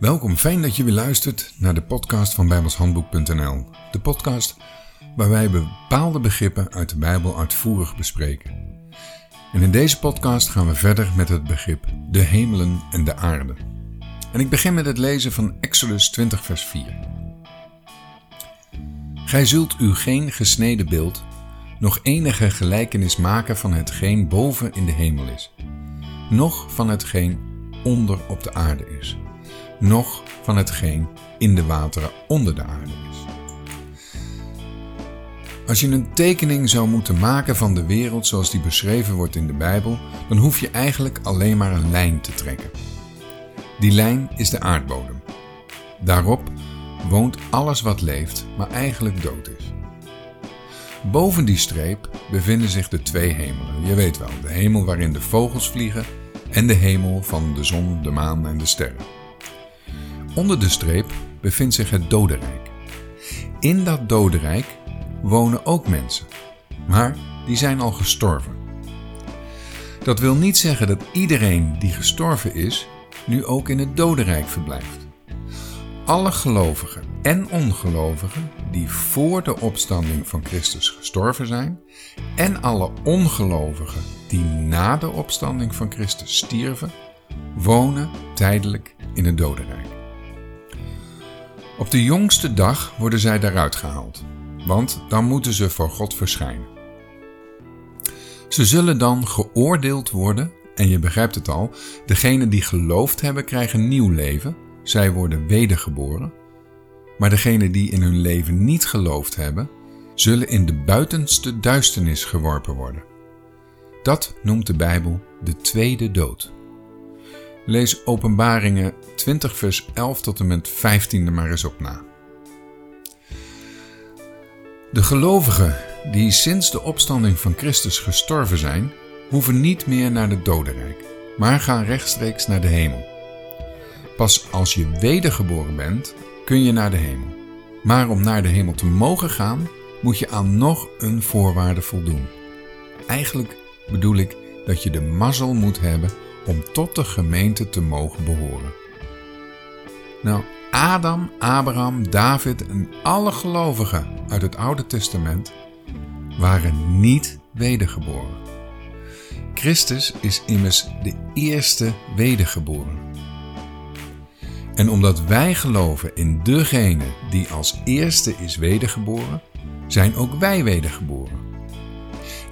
Welkom, fijn dat je weer luistert naar de podcast van bijbelshandboek.nl. De podcast waar wij bepaalde begrippen uit de Bijbel uitvoerig bespreken. En in deze podcast gaan we verder met het begrip de hemelen en de aarde. En ik begin met het lezen van Exodus 20 vers 4. Gij zult u geen gesneden beeld, nog enige gelijkenis maken van hetgeen boven in de hemel is, noch van hetgeen onder op de aarde is noch van hetgeen in de wateren onder de aarde is. Als je een tekening zou moeten maken van de wereld zoals die beschreven wordt in de Bijbel, dan hoef je eigenlijk alleen maar een lijn te trekken. Die lijn is de aardbodem. Daarop woont alles wat leeft, maar eigenlijk dood is. Boven die streep bevinden zich de twee hemelen. Je weet wel, de hemel waarin de vogels vliegen en de hemel van de zon, de maan en de sterren. Onder de streep bevindt zich het dodenrijk. In dat dodenrijk wonen ook mensen, maar die zijn al gestorven. Dat wil niet zeggen dat iedereen die gestorven is, nu ook in het dodenrijk verblijft. Alle gelovigen en ongelovigen die voor de opstanding van Christus gestorven zijn, en alle ongelovigen die na de opstanding van Christus stierven, wonen tijdelijk in het dodenrijk. Op de jongste dag worden zij daaruit gehaald, want dan moeten ze voor God verschijnen. Ze zullen dan geoordeeld worden, en je begrijpt het al, degenen die geloofd hebben krijgen nieuw leven, zij worden wedergeboren. Maar degenen die in hun leven niet geloofd hebben, zullen in de buitenste duisternis geworpen worden. Dat noemt de Bijbel de tweede dood. Lees Openbaringen 20 vers 11 tot en met 15 maar eens op na. De gelovigen die sinds de opstanding van Christus gestorven zijn, hoeven niet meer naar het dodenrijk, maar gaan rechtstreeks naar de hemel. Pas als je wedergeboren bent, kun je naar de hemel. Maar om naar de hemel te mogen gaan, moet je aan nog een voorwaarde voldoen. Eigenlijk bedoel ik dat je de mazzel moet hebben om tot de gemeente te mogen behoren. Nou, Adam, Abraham, David en alle gelovigen uit het Oude Testament waren niet wedergeboren. Christus is immers de eerste wedergeboren. En omdat wij geloven in degene die als eerste is wedergeboren, zijn ook wij wedergeboren.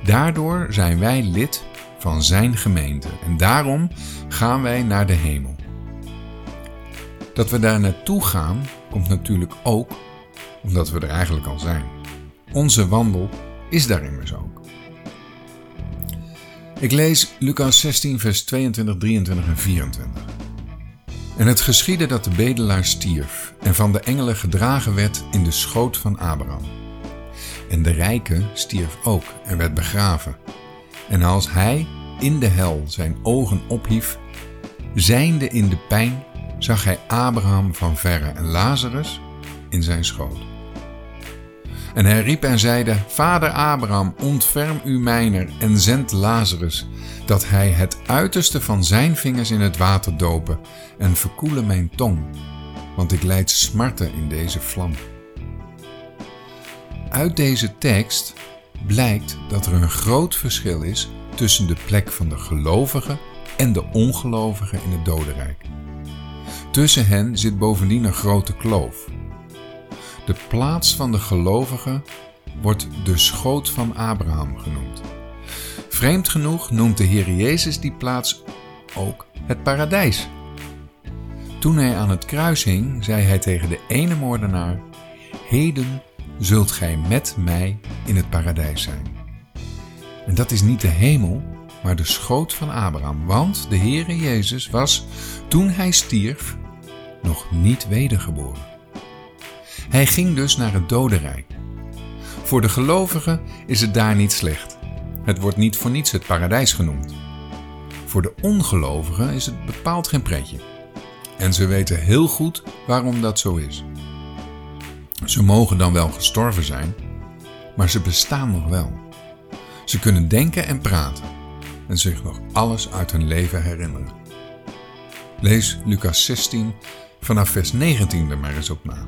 Daardoor zijn wij lid van Zijn gemeente en daarom gaan wij naar de hemel. Dat we daar naartoe gaan komt natuurlijk ook omdat we er eigenlijk al zijn. Onze wandel is daar immers ook. Ik lees Lucas 16, vers 22, 23 en 24. En het geschiedde dat de bedelaar stierf en van de engelen gedragen werd in de schoot van Abraham. En de rijke stierf ook en werd begraven. En als hij in de hel zijn ogen ophief, zijnde in de pijn, zag hij Abraham van verre en Lazarus in zijn schoot. En hij riep en zeide, Vader Abraham, ontferm u mijner en zend Lazarus, dat hij het uiterste van zijn vingers in het water dopen en verkoele mijn tong, want ik leid smarten in deze vlam. Uit deze tekst blijkt dat er een groot verschil is tussen de plek van de gelovigen en de ongelovigen in het dodenrijk. Tussen hen zit bovendien een grote kloof. De plaats van de gelovigen wordt de schoot van Abraham genoemd. Vreemd genoeg noemt de Heer Jezus die plaats ook het paradijs. Toen hij aan het kruis hing, zei hij tegen de ene moordenaar: Heden zult gij met mij in het paradijs zijn. En dat is niet de hemel, maar de schoot van Abraham. Want de Heere Jezus was, toen hij stierf, nog niet wedergeboren. Hij ging dus naar het dodenrijk. Voor de gelovigen is het daar niet slecht. Het wordt niet voor niets het paradijs genoemd. Voor de ongelovigen is het bepaald geen pretje. En ze weten heel goed waarom dat zo is. Ze mogen dan wel gestorven zijn, maar ze bestaan nog wel. Ze kunnen denken en praten en zich nog alles uit hun leven herinneren. Lees Lucas 16, Vanaf vers 19 er maar eens op na.